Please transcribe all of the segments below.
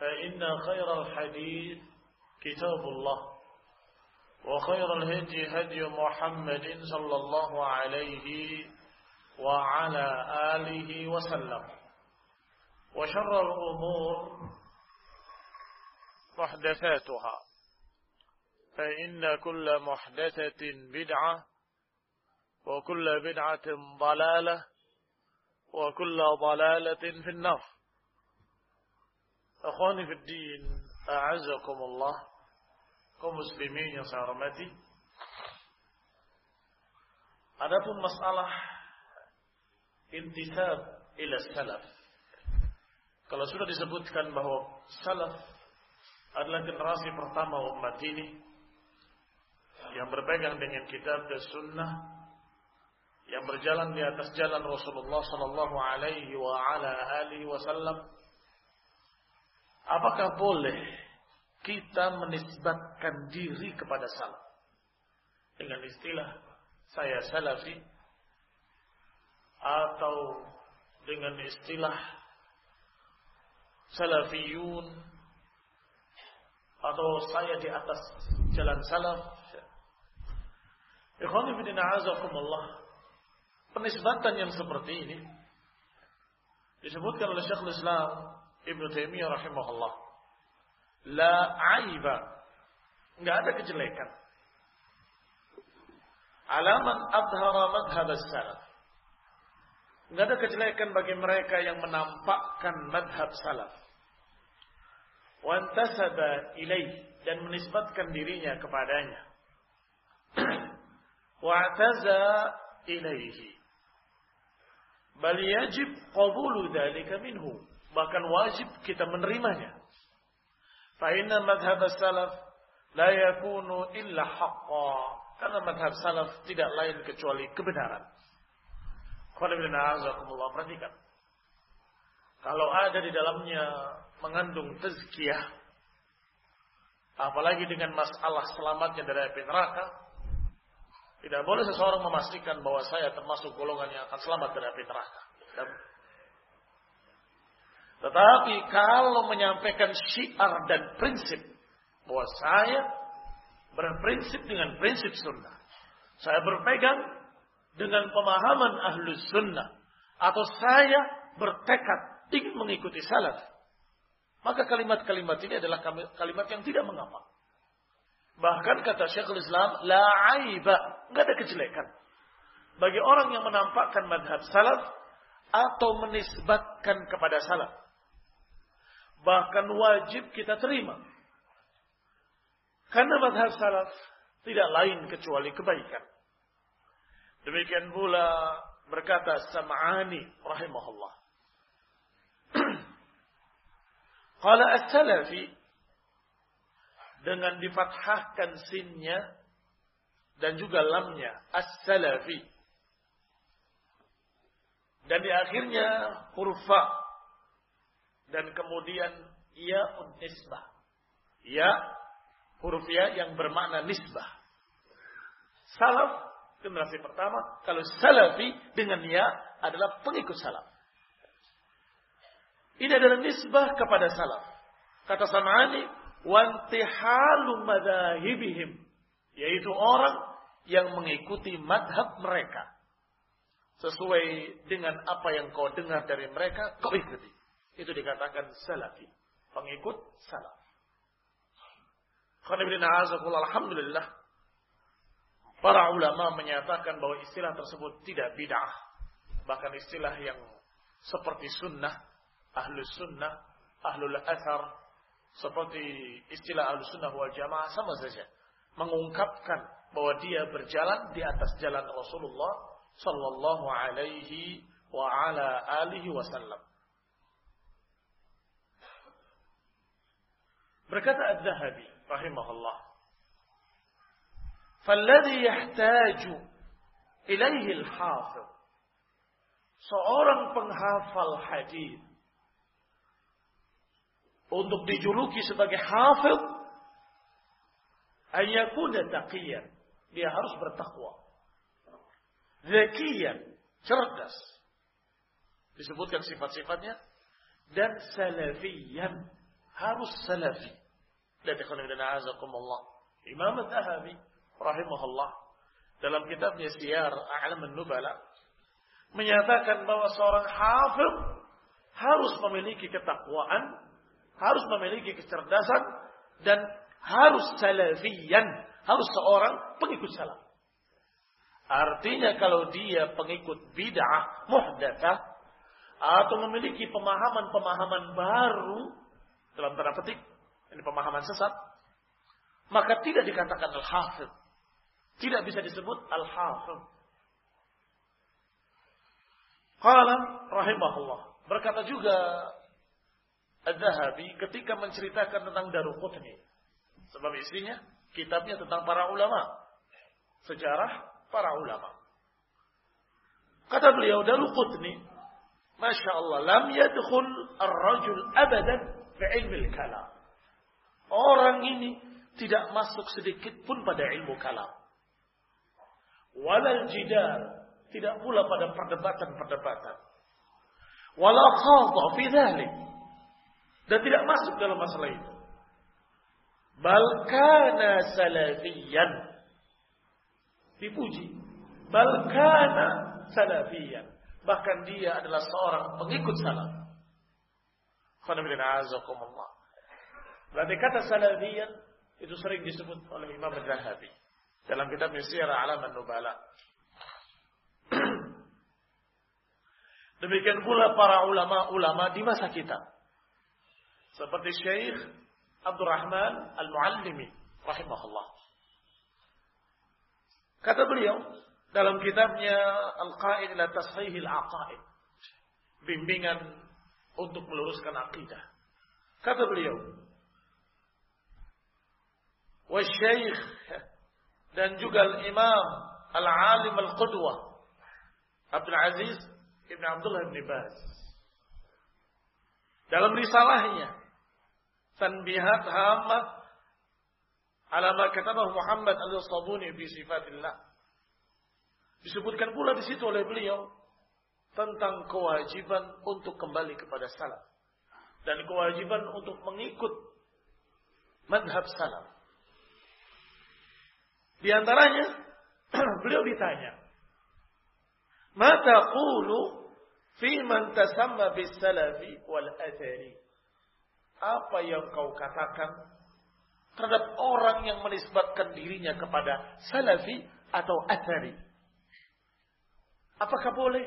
فإن خير الحديث كتاب الله وخير الهدي هدي محمد صلى الله عليه وعلى آله وسلم. وشر الأمور محدثاتها فإن كل محدثة بدعة وكل بدعة ضلالة وكل ضلالة في النار. Akhwani fi din, a'azakumullah, kaum muslimin yang saya hormati. Adapun masalah intisab ila salaf. Kalau sudah disebutkan bahwa salaf adalah generasi pertama umat ini yang berpegang dengan kitab dan sunnah yang berjalan di atas jalan Rasulullah sallallahu alaihi wa ala alihi wasallam Apakah boleh kita menisbatkan diri kepada salaf? Dengan istilah saya salafi atau dengan istilah salafiyun atau saya di atas jalan salaf. Ikhwani fi azakumullah. Penisbatan yang seperti ini disebutkan oleh Syekhul Islam Ibnu Taimiyah rahimahullah. La aiba. Enggak ada kejelekan. Alaman adhara madhab salaf. Enggak ada kejelekan bagi mereka yang menampakkan madhab salaf. Wantasaba ilaih dan menisbatkan dirinya kepadanya. Wa'taza ilaihi. Bal yajib qabulu dhalika minhu bahkan wajib kita menerimanya. Fa inna madhhab salaf la yakunu illa haqqa. Karena madhab salaf tidak lain kecuali kebenaran. Perhatikan. Kalau ada di dalamnya mengandung tazkiyah, apalagi dengan masalah selamatnya dari api neraka, tidak boleh seseorang memastikan bahwa saya termasuk golongan yang akan selamat dari api neraka. Tetapi kalau menyampaikan syiar dan prinsip bahwa saya berprinsip dengan prinsip sunnah. Saya berpegang dengan pemahaman ahlus sunnah. Atau saya bertekad ingin mengikuti salaf. Maka kalimat-kalimat ini adalah kalimat yang tidak mengapa. Bahkan kata Syekhul Islam, la aiba, enggak ada kejelekan. Bagi orang yang menampakkan madhab salaf atau menisbatkan kepada salaf bahkan wajib kita terima. Karena madhab salaf Tidak lain kecuali kebaikan. Demikian pula berkata Sam'ani rahimahullah. Qala as-salafi dengan difathahkan sinnya dan juga lamnya as-salafi. Dan di akhirnya huruf fa dan kemudian ya nisbah. Ya huruf ya yang bermakna nisbah. Salaf generasi pertama, kalau salafi dengan ya adalah pengikut salaf. Ini adalah nisbah kepada salaf. Kata Sam'ani, wantihalu madahibihim. Yaitu orang yang mengikuti madhab mereka. Sesuai dengan apa yang kau dengar dari mereka, kau ikuti. Itu dikatakan salafi. Pengikut salaf. Alhamdulillah. Para ulama menyatakan bahwa istilah tersebut tidak bid'ah. Bahkan istilah yang seperti sunnah, ahlus sunnah, ahlul athar, seperti istilah ahlus sunnah wal jamaah sama saja. Mengungkapkan bahwa dia berjalan di atas jalan Rasulullah sallallahu alaihi wa ala alihi wasallam. Berkata Az-Zahabi rahimahullah, "Falladhi yahtaju ilaihi al-hafiz." Seorang penghafal hadis untuk dijuluki sebagai hafiz ayakuna taqiyan dia harus bertakwa zakiyan cerdas disebutkan sifat-sifatnya dan salafiyan harus salafi Imam Az-Zahabi rahimahullah dalam kitabnya Siyar A'lam Nubala menyatakan bahwa seorang hafiz harus memiliki ketakwaan harus memiliki kecerdasan dan harus salafiyan, harus seorang pengikut salaf. Artinya kalau dia pengikut bid'ah, muhdatsah atau memiliki pemahaman-pemahaman baru dalam tanda petik, ini pemahaman sesat, maka tidak dikatakan al-hafidh. Tidak bisa disebut al-hafidh. Qala rahimahullah. Berkata juga Az-Zahabi ketika menceritakan tentang Daruqutni. Sebab isinya kitabnya tentang para ulama. Sejarah para ulama. Kata beliau Daruqutni, Masya Allah, lam yadkhul ar-rajul abadan fi ilmi kalam Orang ini tidak masuk sedikit pun pada ilmu kalam. Walal jidar, tidak pula pada perdebatan-perdebatan. Wala khadha fi dhalik dan tidak masuk dalam masalah itu. Balkana salafiyan. Dipuji. Balkana salafiyan. Bahkan dia adalah seorang pengikut salaf. Berarti kata salafiyan itu sering disebut oleh Imam Zahabi dalam kitab Alam Nubala. Demikian pula para ulama-ulama di masa kita seperti Syekh Abdurrahman Al-Muallimi rahimahullah. Kata beliau dalam kitabnya Al-Qaid ila Tashihil Aqaid. Bimbingan untuk meluruskan akidah. Kata beliau, syekh dan juga al-imam al-alim al-qudwah Abdul Aziz Ibn Abdullah Ibn Baz. Dalam risalahnya tanbihat hamah ala ma Muhammad al-Sabuni fi sifatillah. Disebutkan pula di situ oleh beliau tentang kewajiban untuk kembali kepada salaf dan kewajiban untuk mengikut madhab salaf. Di antaranya beliau ditanya, "Mata qulu fi man tasamma bis salafi wal athari?" Apa yang kau katakan terhadap orang yang menisbatkan dirinya kepada salafi atau athari? Apakah boleh?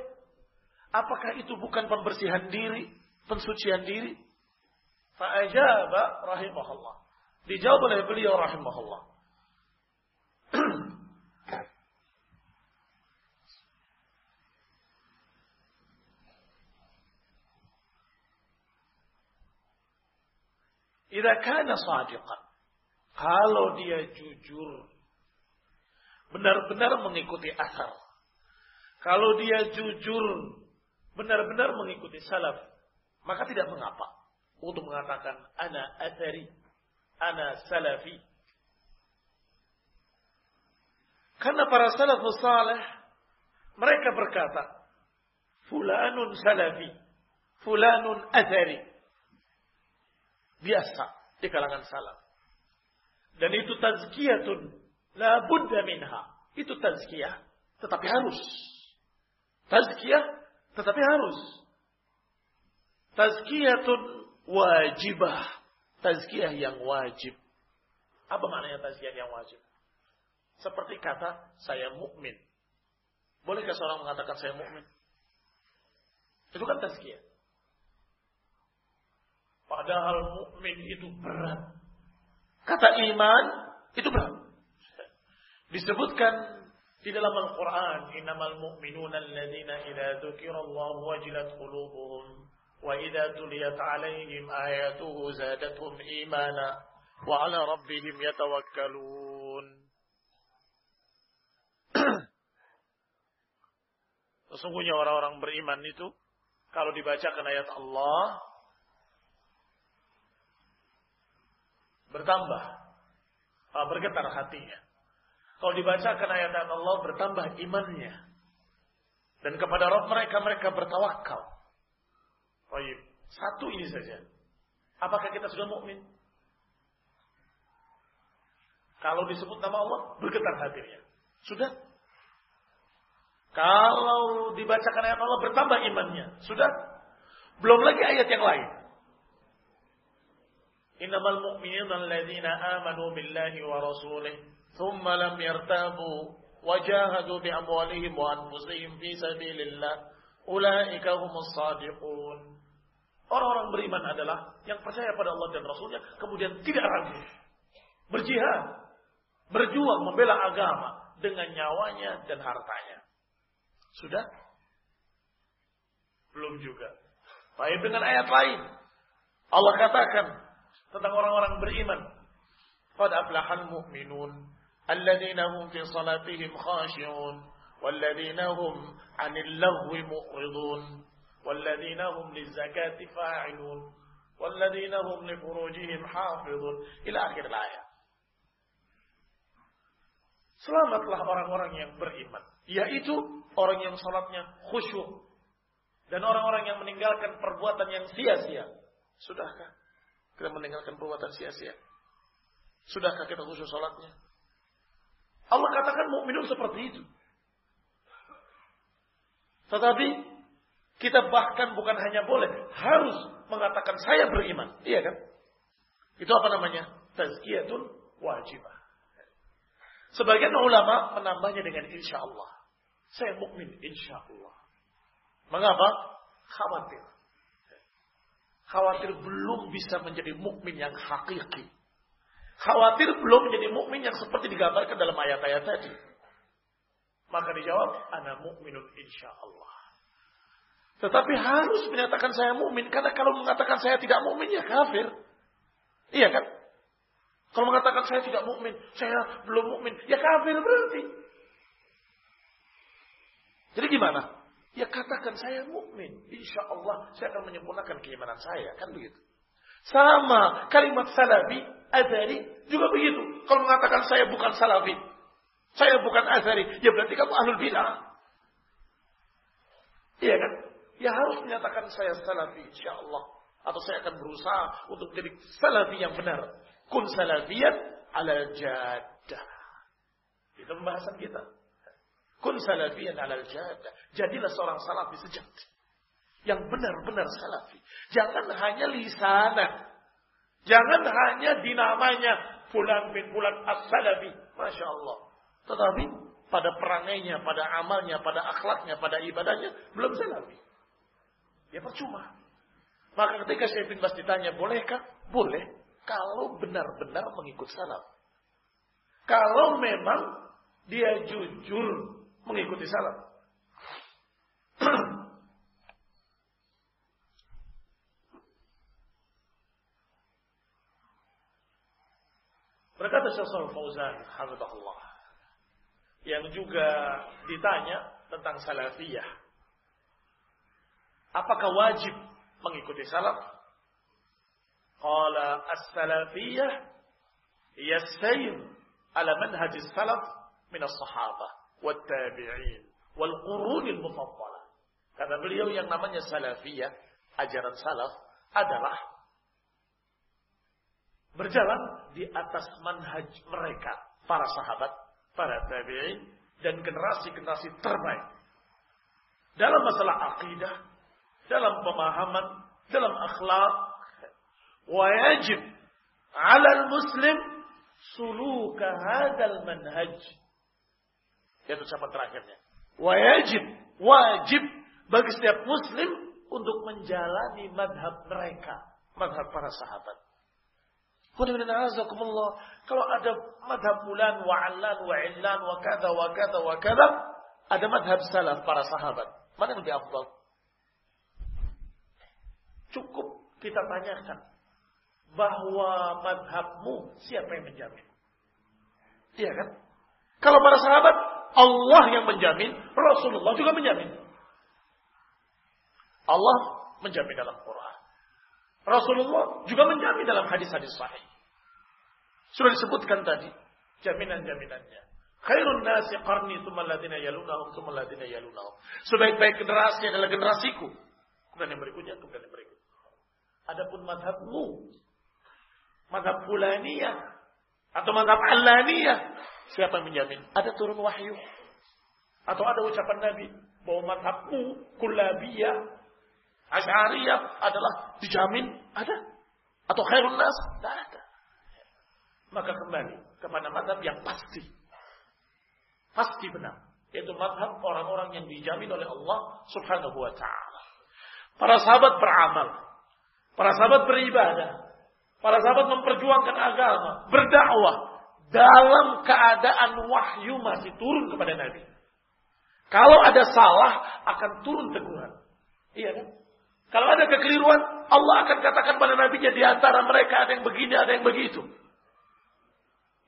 Apakah itu bukan pembersihan diri, pensucian diri? Fa'ajaba rahimahullah. Dijawab oleh beliau rahimahullah. Idza kana sadiqan. Kalau dia jujur benar-benar mengikuti asar. Kalau dia jujur benar-benar mengikuti salaf, maka tidak mengapa untuk mengatakan ana athari, ana salafi. Karena para salafus salih mereka berkata, fulanun salafi, fulanun athari biasa di kalangan salaf. Dan itu tazkiyatun la budda minha. Itu tazkiyah, tetapi harus. Tazkiyah, tetapi harus. Tazkiyatun wajibah. Tazkiyah yang wajib. Apa maknanya tazkiyah yang wajib? Seperti kata saya mukmin. Bolehkah seorang mengatakan saya mukmin? Itu kan tazkiyah. Padahal mukmin itu berat. Kata iman itu berat. Disebutkan di dalam Al-Quran, Innamal mu'minuna alladhina idha dhukirallahu wajilat qulubuhum wa idha tuliyat alaihim ayatuhu zadatuhum imana wa ala rabbihim yatawakkalun. Sesungguhnya orang-orang beriman itu kalau dibacakan ayat Allah bertambah, uh, bergetar hatinya. Kalau dibacakan ayat-ayat Allah bertambah imannya. Dan kepada Rabb mereka mereka bertawakal. Baik, satu ini saja. Apakah kita sudah mukmin? Kalau disebut nama Allah, bergetar hatinya. Sudah? Kalau dibacakan ayat Allah, bertambah imannya. Sudah? Belum lagi ayat yang lain. Innamal mu'minuna alladzina amanu billahi wa rasulih thumma lam yartabu wajahadu bi amwalihim wa anfusihim fi sabilillah ulaika humus sadiqun. Orang-orang beriman adalah yang percaya pada Allah dan Rasulnya kemudian tidak ragu. Berjihad. Berjuang membela agama dengan nyawanya dan hartanya. Sudah? Belum juga. Baik dengan ayat lain. Allah katakan, tentang orang-orang beriman. Qad aflahal mu'minun alladzina hum fi salatihim khashi'un walladzina hum 'anil lagwi mu'ridun walladzina hum lizakati fa'ilun walladzina hum li furujihim hafizun ila akhir ayat. Selamatlah orang-orang yang beriman, yaitu orang yang salatnya khusyuk dan orang-orang yang meninggalkan perbuatan yang sia-sia. Sudahkah? Kita meninggalkan perbuatan sia-sia. Sudahkah kita khusus sholatnya? Allah katakan mukminun seperti itu. Tetapi kita bahkan bukan hanya boleh, harus mengatakan saya beriman. Iya kan? Itu apa namanya? Tazkiyatun wajibah. Sebagian ulama menambahnya dengan insya Allah. Saya mukmin insya Allah. Mengapa? Khawatir khawatir belum bisa menjadi mukmin yang hakiki. Khawatir belum menjadi mukmin yang seperti digambarkan dalam ayat-ayat tadi. Maka dijawab, ana mukminun insya Allah. Tetapi harus menyatakan saya mukmin karena kalau mengatakan saya tidak mukmin ya kafir. Iya kan? Kalau mengatakan saya tidak mukmin, saya belum mukmin, ya kafir berarti. Jadi gimana? Ya katakan saya mukmin. Insya Allah saya akan menyempurnakan keimanan saya. Kan begitu. Sama kalimat salafi, azari juga begitu. Kalau mengatakan saya bukan salafi, saya bukan azari, ya berarti kamu ahlul bidah. Iya kan? Ya harus menyatakan saya salafi, insya Allah. Atau saya akan berusaha untuk menjadi salafi yang benar. Kun salafiyan ala jadah. Itu pembahasan kita. Kun salafiyan alal jada. Jadilah seorang salafi sejati. Yang benar-benar salafi. Jangan hanya lisanah. Jangan hanya dinamanya fulan bin fulan as-salafi. Masya Allah. Tetapi pada perangainya, pada amalnya, pada akhlaknya, pada ibadahnya, belum salafi. Ya percuma. Maka ketika Syekh bin Bas ditanya, bolehkah? Boleh. Kalau benar-benar mengikut salaf. Kalau memang dia jujur mengikuti salaf. Berkata Syaikhul Fauzan, hafizahullah, yang juga ditanya tentang salafiyah. Apakah wajib mengikuti salaf? Qala as-salafiyah yasayr ala manhaj salaf min as-sahabah wat tabi'in wal qurun al-mufaddalah. Kata beliau yang namanya salafiyah, ajaran salaf adalah berjalan di atas manhaj mereka, para sahabat, para tabi'in dan generasi-generasi terbaik. Dalam masalah akidah, dalam pemahaman, dalam akhlak, wajib ala muslim suluka hadal manhaj. Itu ucapan terakhirnya. Wajib, wajib bagi setiap muslim untuk menjalani madhab mereka, madhab para sahabat. Kalau ada madhab bulan, wa alan, wa illan, wa kada, wa kada, wa kada, ada madhab salaf para sahabat. Mana yang lebih afdal? Cukup kita tanyakan bahwa madhabmu siapa yang menjamin? Iya kan? Kalau para sahabat, Allah yang menjamin, Rasulullah juga menjamin. Allah menjamin dalam Quran. Rasulullah juga menjamin dalam hadis-hadis sahih. Sudah disebutkan tadi jaminan-jaminannya. Khairun nasi qarni tsumma alladziina yalunahum tsumma alladziina yalunahum. Sebaik-baik generasi adalah generasiku. Kemudian yang berikutnya, kemudian yang berikutnya. Adapun madhabmu, madhab fulaniyah atau madhab alaniyah, siapa yang menjamin? Ada turun wahyu atau ada ucapan Nabi bahwa madhabmu kullabiyah, asyariyah adalah dijamin ada atau khairun nas? Tidak ada. Maka kembali kepada madhab yang pasti. Pasti benar. Yaitu madhab orang-orang yang dijamin oleh Allah subhanahu wa ta'ala. Para sahabat beramal. Para sahabat beribadah. Para sahabat memperjuangkan agama. Berdakwah. Dalam keadaan wahyu masih turun kepada Nabi. Kalau ada salah akan turun teguran. Iya kan? Kalau ada kekeliruan, Allah akan katakan pada Nabi-Nya di antara mereka ada yang begini, ada yang begitu.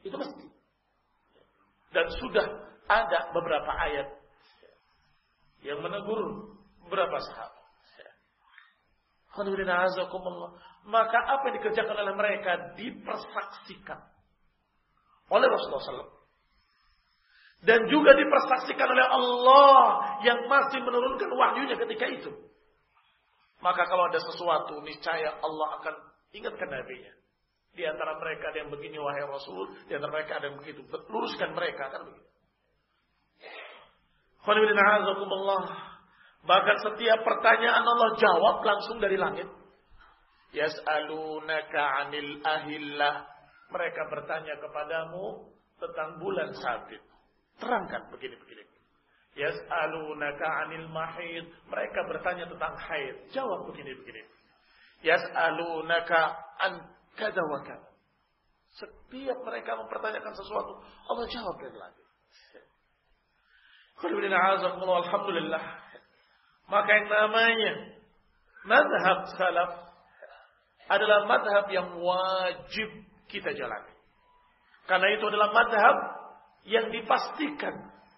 Itu mesti. Dan sudah ada beberapa ayat yang menegur beberapa sahabat. Maka apa yang dikerjakan oleh mereka dipersaksikan oleh Rasulullah SAW. Dan juga dipersaksikan oleh Allah yang masih menurunkan wahyunya ketika itu. Maka kalau ada sesuatu, niscaya Allah akan ingatkan Nabi-Nya. Di antara mereka ada yang begini wahai Rasul, di antara mereka ada yang begitu. Luruskan mereka kan begitu. Bahkan setiap pertanyaan Allah jawab langsung dari langit. Yas'alunaka 'anil ahillah. Mereka bertanya kepadamu tentang bulan sabit. Terangkan begini-begini. Yas'alunaka 'anil mahid. Mereka bertanya tentang haid. Jawab begini-begini. Yas'alunaka an Kada wa. Setiap mereka mempertanyakan sesuatu, Allah jawab dari langit. Alhamdulillah. Maka yang namanya madhab salaf adalah madhab yang wajib kita jalani. Karena itu adalah madhab yang dipastikan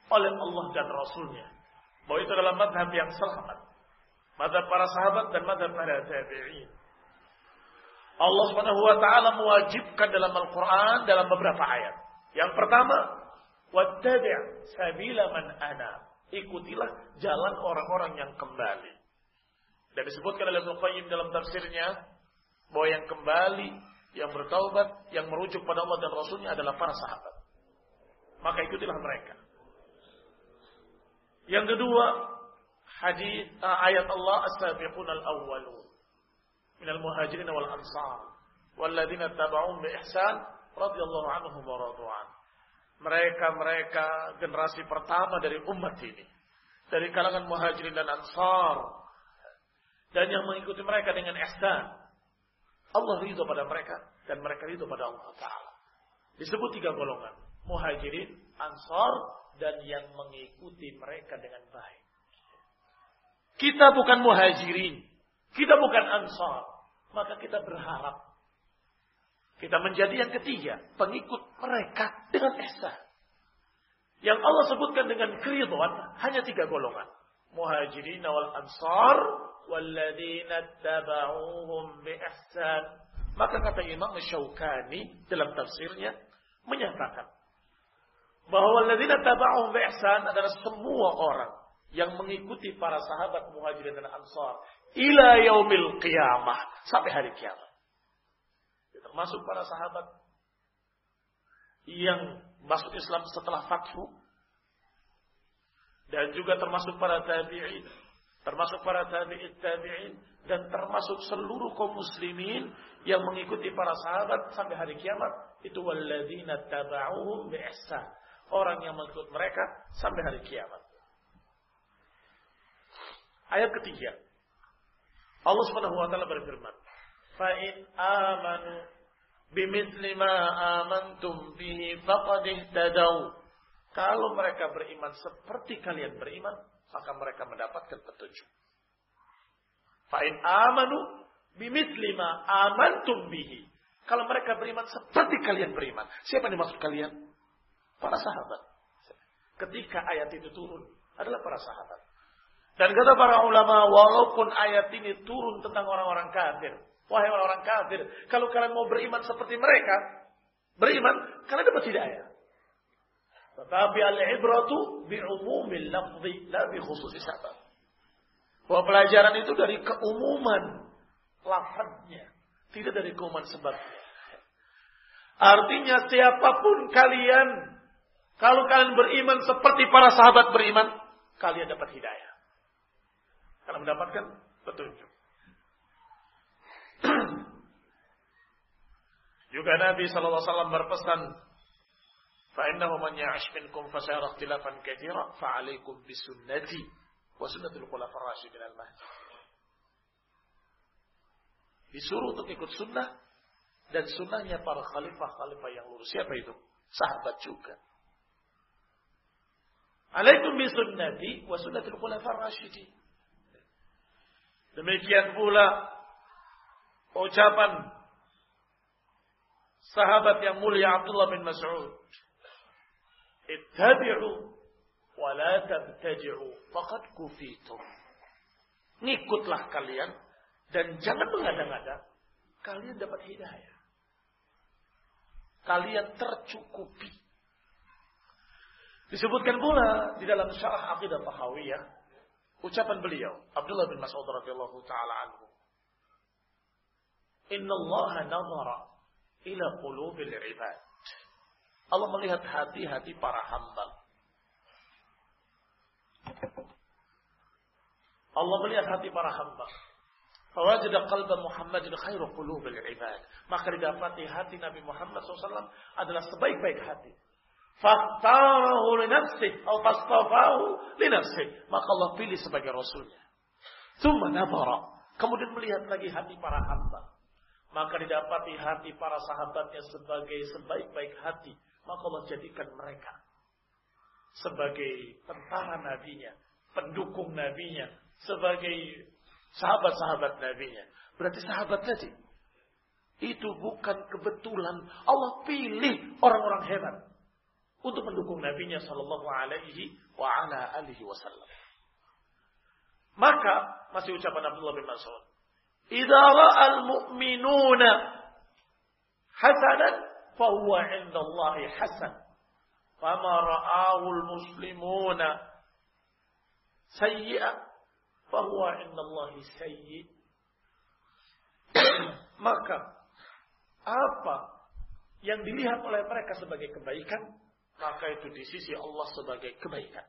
oleh Allah dan Rasulnya. Bahwa itu adalah madhab yang selamat. Madhab para sahabat dan madhab para tabi'in. Allah Subhanahu wa taala mewajibkan dalam Al-Qur'an dalam beberapa ayat. Yang pertama, wattabi' sabila man ana. Ikutilah jalan orang-orang yang kembali. Dan disebutkan oleh Ibnu dalam tafsirnya bahwa yang kembali, yang bertaubat, yang merujuk pada Allah dan Rasulnya adalah para sahabat. Maka ikutilah mereka. Yang kedua, hadis ayat Allah as-sabiqun al-awwalun minal muhajirin wal ansar walladzina tabauhum bi ihsan radhiyallahu anhum wa radu'an. Mereka-mereka generasi pertama dari umat ini. Dari kalangan muhajirin dan ansar. Dan yang mengikuti mereka dengan ihsan. Allah ridho pada mereka. Dan mereka ridho pada Allah Ta'ala. Disebut tiga golongan. muhajirin, ansar, dan yang mengikuti mereka dengan baik. Kita bukan muhajirin, kita bukan ansar, maka kita berharap kita menjadi yang ketiga, pengikut mereka dengan ihsan. Yang Allah sebutkan dengan keridhaan hanya tiga golongan. Muhajirin wal ansar walladzina tabauhum bi ihsan. Maka kata Imam Syaukani dalam tafsirnya menyatakan bahwa walladzina tabauhum bi ihsan adalah semua orang yang mengikuti para sahabat Muhajirin dan Ansar ila yaumil qiyamah sampai hari kiamat termasuk para sahabat yang masuk Islam setelah fathu dan juga termasuk para tabi'in termasuk para tabi'in tabi'in dan termasuk seluruh kaum muslimin yang mengikuti para sahabat sampai hari kiamat. Itu walladzina taba'uhum bi orang yang mengikut mereka sampai hari kiamat. Ayat ketiga. Allah Subhanahu wa taala berfirman fa in amanu bimithli ma amantum bihi faqad ihtadaw. Kalau mereka beriman seperti kalian beriman, maka mereka mendapatkan petunjuk. Fa in amanu bimithli ma amantum bihi. Kalau mereka beriman seperti kalian beriman, siapa yang dimaksud kalian? Para sahabat. Ketika ayat itu turun, adalah para sahabat. Dan kata para ulama, walaupun ayat ini turun tentang orang-orang kafir, Wahai orang-orang kafir, kalau kalian mau beriman seperti mereka, beriman, kalian dapat hidayah. Tetapi al-ibratu bi'umumil lafzi, la bi khususi sabab. Bahwa pelajaran itu dari keumuman lafadznya, tidak dari keumuman sebabnya. Artinya siapa pun kalian, kalau kalian beriman seperti para sahabat beriman, kalian dapat hidayah. Kalian mendapatkan petunjuk. Juga Nabi wasallam berpesan, "Fa innahu man ya'ish minkum fa sayara ikhtilafan katsira, fa 'alaikum bi sunnati wa sunnatul khulafar rasyidin al-mahdi." Disuruh untuk ikut sunnah dan sunnahnya para khalifah-khalifah yang lurus. Siapa itu? Sahabat juga. Alaikum bi sunnati wa sunnatul khulafar. Demikian pula ucapan sahabat yang mulia Abdullah bin Mas'ud. Ittabi'u wa la tabtaji'u faqad kufitum. Ngikutlah kalian dan jangan mengada-ngada. Kalian dapat hidayah. Kalian tercukupi. Disebutkan pula di dalam syarah aqidah Tahawiyah ucapan beliau Abdullah bin Mas'ud radhiyallahu taala anhu Inna Allah nazara ila qulubil ibad. Allah melihat hati-hati para hamba. Allah melihat hati para hamba. Fawajada qalba Muhammadin khairu qulubil ibad. Maka didapati hati Nabi Muhammad SAW adalah sebaik-baik hati. Fahtarahu li nafsih. Atau fastafahu li nafsih. Maka Allah pilih sebagai Rasulnya. Thumma nabara. Kemudian melihat lagi hati para hamba maka didapati hati para sahabatnya sebagai sebaik-baik hati, maka Allah jadikan mereka sebagai tentara nabinya, pendukung nabinya, sebagai sahabat-sahabat nabinya. Berarti sahabat tadi itu bukan kebetulan Allah pilih orang-orang hebat untuk mendukung nabinya sallallahu alaihi wa ala alihi wasallam. Maka masih ucapan Abdullah bin Mas'ud Idza ra'al mu'minuna hasanan fa 'inda Allah hasan. Fama ra'ahu muslimuna, sayyi'an fa huwa 'inda Maka apa yang dilihat oleh mereka sebagai kebaikan, maka itu di sisi Allah sebagai kebaikan.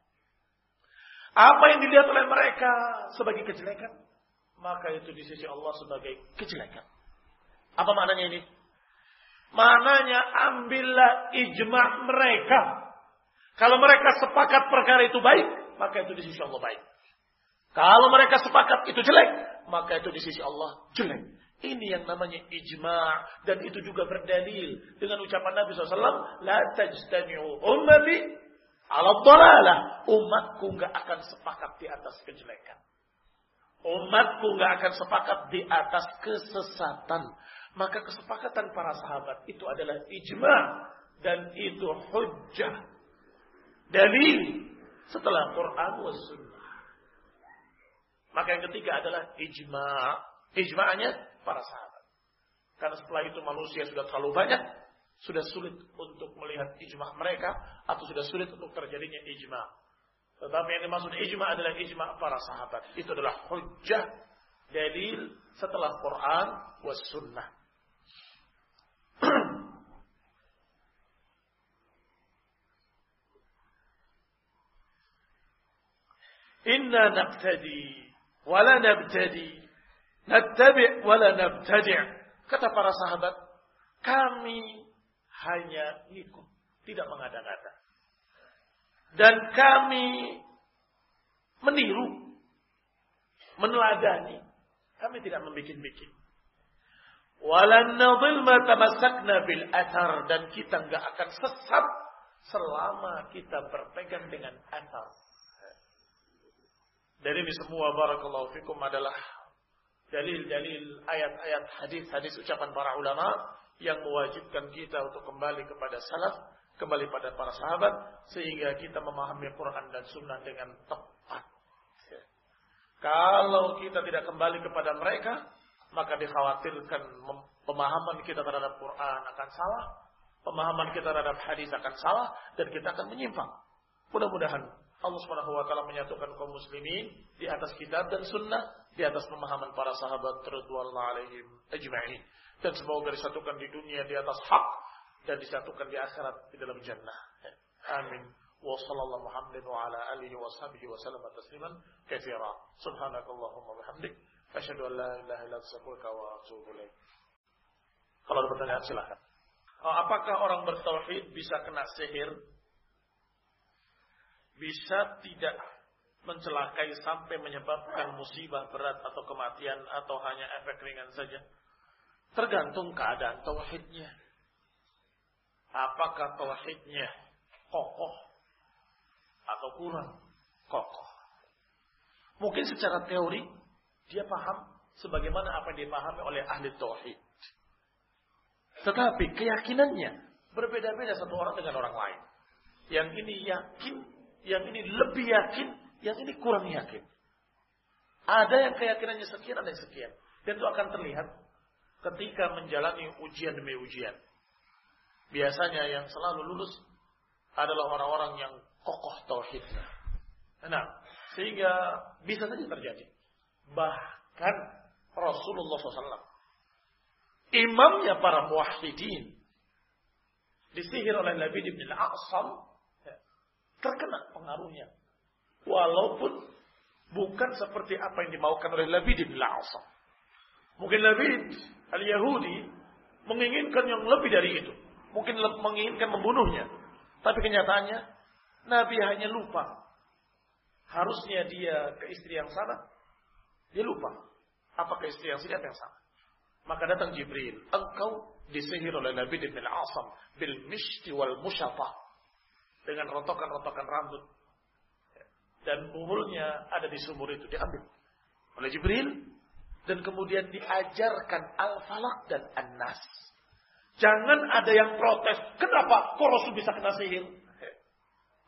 Apa yang dilihat oleh mereka sebagai kejelekan, maka itu di sisi Allah sebagai kejelekan. Apa maknanya ini? Maknanya ambillah ijma mereka. Kalau mereka sepakat perkara itu baik, maka itu di sisi Allah baik. Kalau mereka sepakat itu jelek, maka itu di sisi Allah jelek. Ini yang namanya ijma' dan itu juga berdalil dengan ucapan Nabi SAW, la tajtami'u ummati ala dhalalah. Umatku nggak akan sepakat di atas kejelekan. Umatku nggak akan sepakat di atas kesesatan. Maka kesepakatan para sahabat itu adalah ijma' dan itu hujjah. Dalil setelah Quran was sunnah. Maka yang ketiga adalah ijma'. Ijma'nya para sahabat. Karena setelah itu manusia sudah terlalu banyak, sudah sulit untuk melihat ijma' mereka atau sudah sulit untuk terjadinya ijma'. Tetapi yang dimaksud ijma' adalah ijma' para sahabat. Itu adalah hujjah dalil setelah Quran was sunnah. Inna naqtadi wala nabtadi. Nattabi' wala nabtadi'. Kata para sahabat, kami hanya ikut, tidak mengada-ngada. Dan kami meniru, meneladani. Kami tidak membikin-bikin. Walan nadhil ma tamassakna bil athar dan kita enggak akan sesat selama kita berpegang dengan athar. Dan ini semua barakallahu fikum adalah dalil-dalil ayat-ayat hadis-hadis ucapan para ulama yang mewajibkan kita untuk kembali kepada salaf, kembali pada para sahabat sehingga kita memahami Quran dan sunnah dengan tepat. Kalau kita tidak kembali kepada mereka, maka dikhawatirkan pemahaman kita terhadap Quran akan salah, pemahaman kita terhadap hadis akan salah, dan kita akan menyimpang. Mudah-mudahan Allah Subhanahu wa taala menyatukan kaum muslimin di atas kitab dan sunnah, di atas pemahaman para sahabat radhiyallahu alaihim ajma'in. Dan semoga disatukan di dunia di atas hak dan disatukan di akhirat di dalam jannah. Amin. Wa sallallahu Muhammad wa ala alihi wa sahbihi wa sallam tasliman katsira. Subhanakallahumma wa bihamdik Asyhadu an la ilaha illa anta wa atubu ilaik. Kalau ada pertanyaan silakan. Oh, apakah orang bertauhid bisa kena sihir? Bisa tidak mencelakai sampai menyebabkan musibah berat atau kematian atau hanya efek ringan saja? Tergantung keadaan tauhidnya. Apakah tauhidnya kokoh atau kurang kokoh? Mungkin secara teori dia paham sebagaimana apa yang dipahami oleh ahli tauhid. Tetapi keyakinannya berbeda-beda satu orang dengan orang lain. Yang ini yakin, yang ini lebih yakin, yang ini kurang yakin. Ada yang keyakinannya sekian, ada yang sekian. Dan itu akan terlihat ketika menjalani ujian demi ujian. Biasanya yang selalu lulus adalah orang-orang yang kokoh tauhidnya. Nah, sehingga bisa saja terjadi. Bahkan Rasulullah SAW. Imamnya para muwahhidin. Disihir oleh Nabi bin Al-Aqsam. Terkena pengaruhnya. Walaupun bukan seperti apa yang dimaukan oleh Nabi bin Al-Aqsam. Mungkin Nabi Al-Yahudi menginginkan yang lebih dari itu. Mungkin menginginkan membunuhnya. Tapi kenyataannya Nabi hanya lupa. Harusnya dia ke istri yang sana. Dia lupa. Apakah istri yang sini yang sama? Maka datang Jibril. Engkau disihir oleh Nabi bin Asam. Bil mishti wal musyafa. Dengan rotokan-rotokan rambut. Dan buhulnya ada di sumur itu. Diambil oleh Jibril. Dan kemudian diajarkan Al-Falak dan An-Nas. Jangan ada yang protes. Kenapa kok Rasul bisa kena sihir?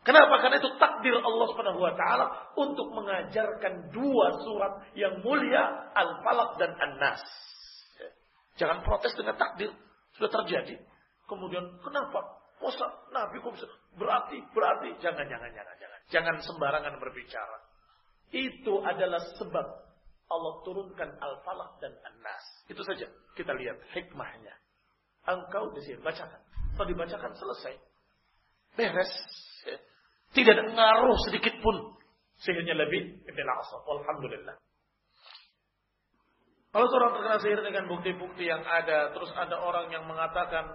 Kenapa? Karena itu takdir Allah Subhanahu wa taala untuk mengajarkan dua surat yang mulia, Al-Falaq dan An-Nas. Jangan protes dengan takdir, sudah terjadi. Kemudian kenapa? Masa Nabi kok bisa? Berarti, berarti. Jangan, jangan, jangan, jangan. Jangan sembarangan berbicara. Itu adalah sebab Allah turunkan Al-Falaq dan An-Nas. Itu saja. Kita lihat hikmahnya. Engkau di sini bacakan. Kalau dibacakan selesai. Beres. Tidak ada ngaruh sedikit pun sihirnya lebih Ibn Asaf. Alhamdulillah. Kalau seorang terkena sihir dengan bukti-bukti yang ada, terus ada orang yang mengatakan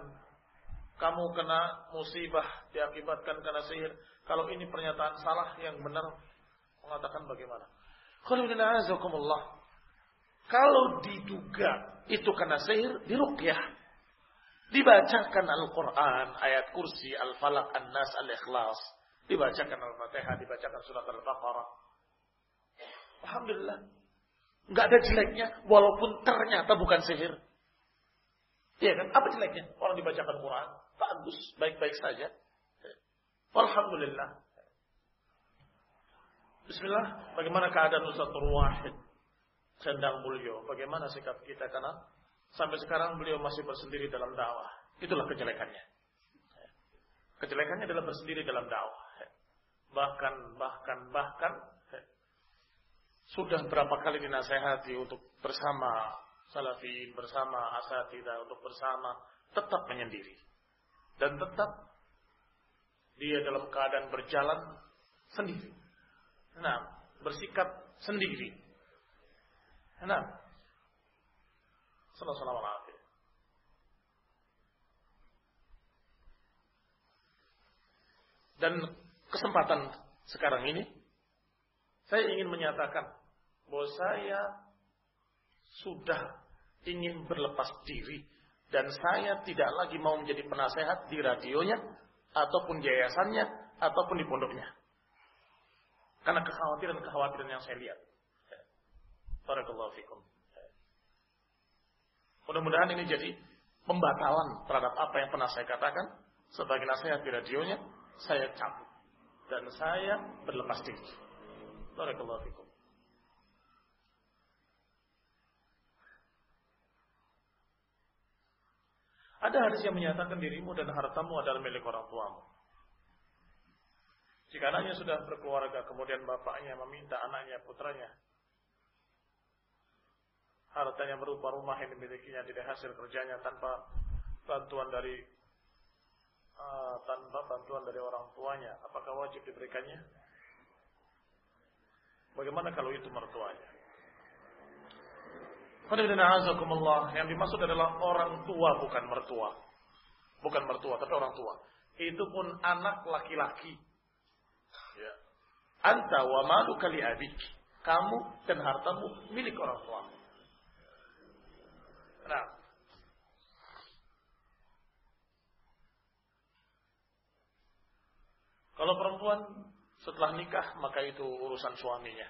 kamu kena musibah diakibatkan karena sihir. Kalau ini pernyataan salah yang benar mengatakan bagaimana? Kalau diduga itu karena sihir, diruqyah. Dibacakan Al-Quran, ayat kursi, Al-Falaq, An-Nas, Al-Ikhlas. Dibacakan Al-Fatihah, dibacakan surat Al-Baqarah. Alhamdulillah. Nggak ada jeleknya, walaupun ternyata bukan sihir. Iya kan? Apa jeleknya? Orang dibacakan Quran, bagus, baik-baik saja. Alhamdulillah. Bismillah, bagaimana keadaan Ustaz Wahid? Sendang Mulyo, bagaimana sikap kita? Karena sampai sekarang beliau masih bersendiri dalam dakwah. Itulah kejelekannya. Kejelekannya adalah bersendiri dalam dakwah. Bahkan, bahkan, bahkan sudah berapa kali dinasehati untuk bersama salafin, bersama asatidah, untuk bersama tetap menyendiri. Dan tetap dia dalam keadaan berjalan sendiri. Nah, bersikap sendiri. Nah, Sallallahu alaihi Dan kesempatan sekarang ini saya ingin menyatakan bahwa saya sudah ingin berlepas diri dan saya tidak lagi mau menjadi penasehat di radionya ataupun di yayasannya ataupun di pondoknya. Karena kekhawatiran-kekhawatiran yang saya lihat. Barakallahu fikum. Mudah-mudahan ini jadi pembatalan terhadap apa yang pernah saya katakan sebagai nasihat di radionya, saya cabut dan saya berlepas diri. Barakallahu fikum. Ada hadis yang menyatakan dirimu dan hartamu adalah milik orang tuamu. Jika anaknya sudah berkeluarga, kemudian bapaknya meminta anaknya, putranya, hartanya berupa rumah yang dimilikinya dari hasil kerjanya tanpa bantuan dari uh, tanpa bantuan dari orang tuanya, apakah wajib diberikannya? Bagaimana kalau itu mertuanya? Yang dimaksud adalah orang tua bukan mertua. Bukan mertua, tapi orang tua. Itu pun anak laki-laki. Ya. Anta wa malu kali abik. Kamu dan hartamu milik orang tua. Nah. Kalau perempuan setelah nikah maka itu urusan suaminya.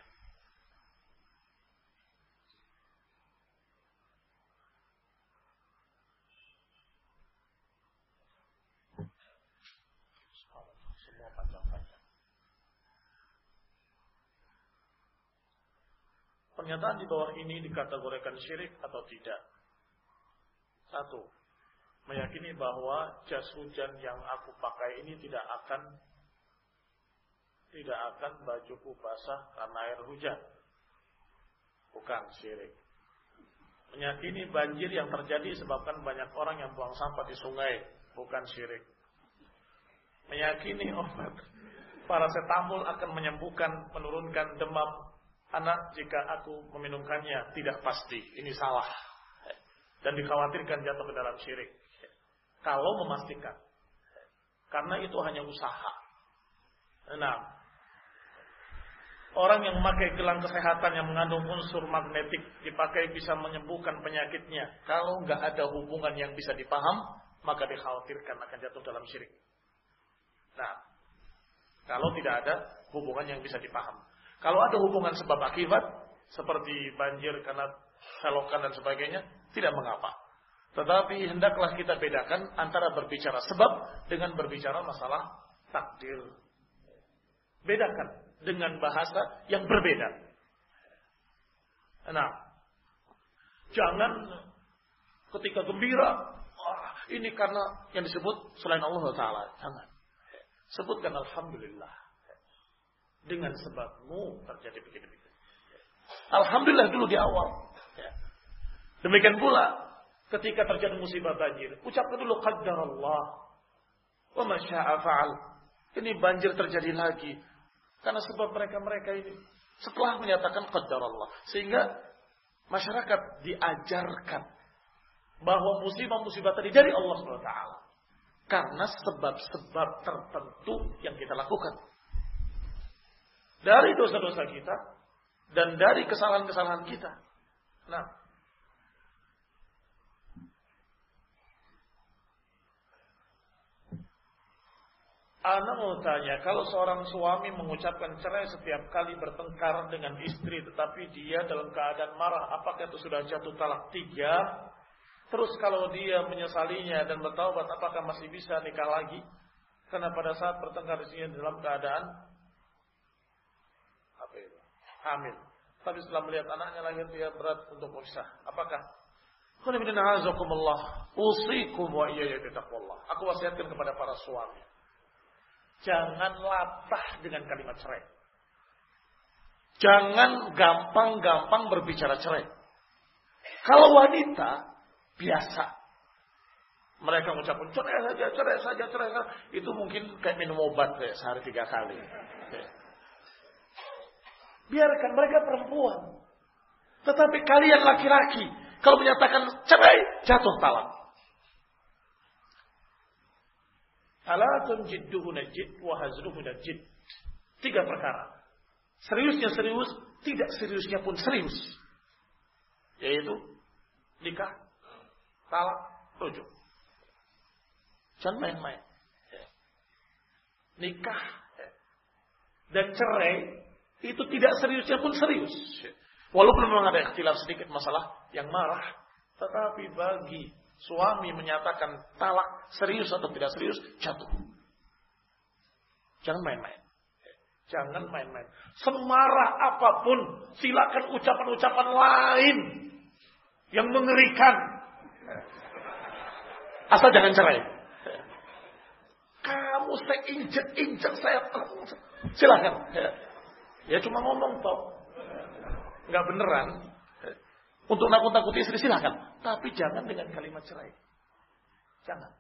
Pernyataan di bawah ini dikategorikan syirik atau tidak? Satu, meyakini bahwa jas hujan yang aku pakai ini tidak akan tidak akan bajuku basah karena air hujan. Bukan syirik. Menyakini banjir yang terjadi sebabkan banyak orang yang buang sampah di sungai. Bukan syirik. Meyakini obat paracetamol akan menyembuhkan, menurunkan demam anak jika aku meminumkannya. Tidak pasti. Ini salah. Dan dikhawatirkan jatuh ke dalam syirik. Kalau memastikan. Karena itu hanya usaha. Nah, Orang yang memakai gelang kesehatan yang mengandung unsur magnetik dipakai bisa menyembuhkan penyakitnya. Kalau nggak ada hubungan yang bisa dipaham, maka dikhawatirkan akan jatuh dalam syirik. Nah, kalau tidak ada hubungan yang bisa dipaham. Kalau ada hubungan sebab akibat, seperti banjir karena selokan dan sebagainya, tidak mengapa. Tetapi hendaklah kita bedakan antara berbicara sebab dengan berbicara masalah takdir. Bedakan dengan bahasa yang berbeda. Nah, jangan ketika gembira, wah, ini karena yang disebut selain Allah Taala. Jangan. Sebutkan Alhamdulillah. Dengan sebabmu terjadi begini-begini. Alhamdulillah dulu di awal. Demikian pula ketika terjadi musibah banjir. Ucapkan dulu qaddar Allah. Wa masya'a fa'al. Ini banjir terjadi lagi. Karena sebab mereka-mereka ini setelah menyatakan qadar Allah. Sehingga masyarakat diajarkan bahwa musibah-musibah tadi dari Allah SWT. Karena sebab-sebab tertentu yang kita lakukan. Dari dosa-dosa kita dan dari kesalahan-kesalahan kita. Nah, Ana mau tanya, kalau seorang suami mengucapkan cerai setiap kali bertengkar dengan istri, tetapi dia dalam keadaan marah, apakah itu sudah jatuh talak tiga? Terus kalau dia menyesalinya dan bertaubat, apakah masih bisa nikah lagi? Karena pada saat bertengkar istrinya dalam keadaan apa itu? Hamil. Tapi setelah melihat anaknya lahir dia berat untuk memisah. Apakah? Usikum wa iyaya Aku wasiatkan kepada para suami Jangan latah dengan kalimat cerai. Jangan gampang-gampang berbicara cerai. Kalau wanita biasa, mereka mengucapkan cerai saja, cerai saja, cerai saja. Itu mungkin kayak minum obat kayak sehari tiga kali. Biarkan mereka perempuan. Tetapi kalian laki-laki, kalau menyatakan cerai, jatuh talak. Alatun jidduhu najid wa hazruhu najid. Tiga perkara. Seriusnya serius, tidak seriusnya pun serius. Yaitu nikah, talak, rujuk. Jangan main-main. Nikah dan cerai itu tidak seriusnya pun serius. Walaupun memang ada ikhtilaf sedikit masalah yang marah, tetapi bagi suami menyatakan talak serius atau tidak serius, jatuh. Jangan main-main. Jangan main-main. Semarah apa pun, silakan ucapan-ucapan lain yang mengerikan. Asal jangan cerai. Kamu saya injek-injek saya. Silakan. Ya cuma ngomong toh. Nggak beneran. Untuk nakut-nakuti istri silahkan. Tapi jangan dengan kalimat cerai. Jangan.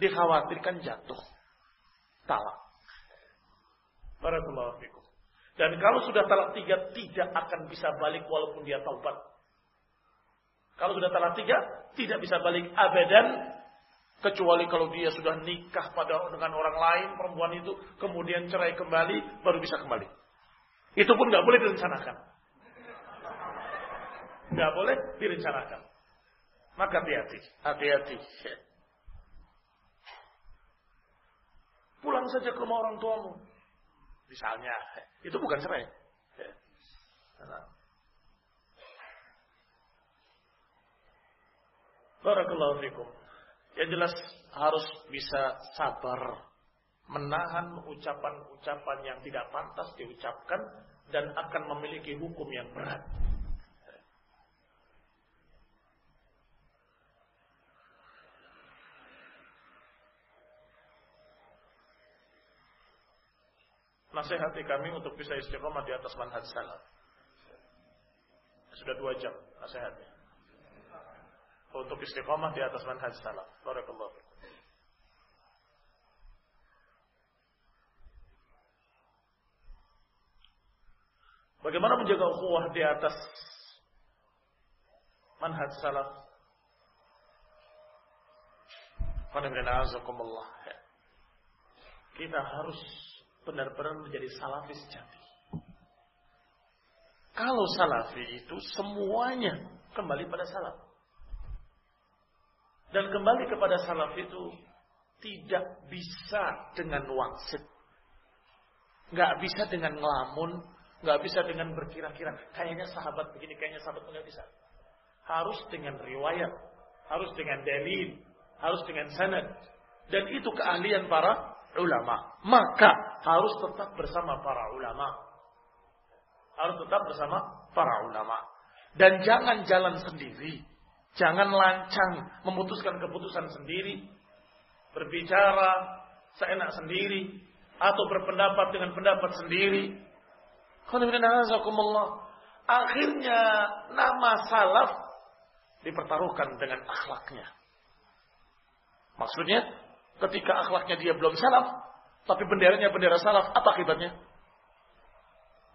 Dikhawatirkan jatuh. Talak. Barakallahu fikum. Dan kalau sudah talak tiga, tidak akan bisa balik walaupun dia taubat. Kalau sudah talak tiga, tidak bisa balik abadan. Kecuali kalau dia sudah nikah pada dengan orang lain, perempuan itu, kemudian cerai kembali, baru bisa kembali. Itu pun nggak boleh direncanakan. Nggak boleh direncanakan. Maka hati-hati, hati-hati. Pulang saja ke rumah orang tuamu. Misalnya, itu bukan cerai. Barakallahu fikum. Yang jelas harus bisa sabar menahan ucapan-ucapan yang tidak pantas diucapkan dan akan memiliki hukum yang berat. Nasihati kami untuk bisa istiqomah di atas manhaj salaf. Sudah dua jam nasihatnya. Untuk istiqomah di atas manhaj salaf. Barakallahu Bagaimana menjaga ukhuwah di atas manhaj salaf? Kita harus benar-benar menjadi salafi sejati. Kalau salafi itu semuanya kembali pada salaf. Dan kembali kepada salaf itu tidak bisa dengan wangsit. Nggak bisa dengan ngelamun. Nggak bisa dengan berkira-kira. Kayaknya sahabat begini, kayaknya sahabat nggak bisa. Harus dengan riwayat. Harus dengan dalil. Harus dengan sanad. Dan itu keahlian para ulama. Maka harus tetap bersama para ulama. Harus tetap bersama para ulama. Dan jangan jalan sendiri. Jangan lancang memutuskan keputusan sendiri. Berbicara seenak sendiri. Atau berpendapat dengan pendapat sendiri. Akhirnya nama salaf dipertaruhkan dengan akhlaknya. Maksudnya ketika akhlaknya dia belum salaf, tapi benderanya bendera salaf, apa akibatnya?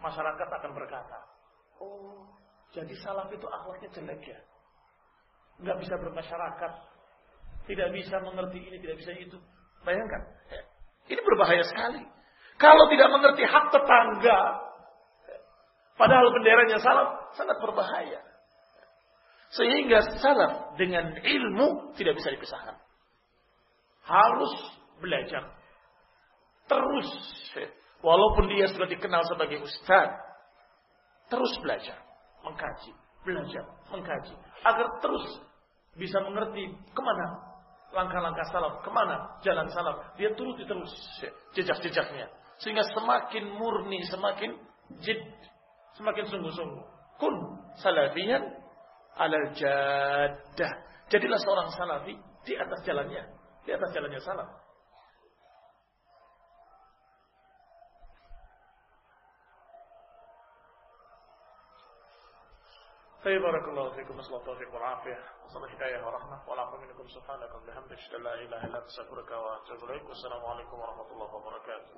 Masyarakat akan berkata, oh, jadi salaf itu akhlaknya jelek ya. Nggak bisa bermasyarakat. Tidak bisa mengerti ini, tidak bisa itu. Bayangkan. Ini berbahaya sekali. Kalau tidak mengerti hak tetangga, padahal benderanya salaf, sangat berbahaya. Sehingga salaf dengan ilmu tidak bisa dipisahkan. Harus belajar. Terus. Walaupun dia sudah dikenal sebagai ustaz. Terus belajar. Mengkaji. Belajar. Mengkaji. Agar terus bisa mengerti ke mana langkah-langkah salaf, ke mana jalan salaf. Dia turuti terus jejak-jejaknya. Sehingga semakin murni, semakin jid, semakin sungguh-sungguh. Kun salafiyan alal jadah. Jadilah seorang salafi di atas jalannya, di atas jalannya salaf. طيب بارك الله فيكم نسأل التوفيق والعافية. وصل الهداية ورحمة والعفو منكم سبحانك وبحمدك لا إله إلا أنت أستغفرك وأتوب إليك. والسلام عليكم ورحمة الله وبركاته.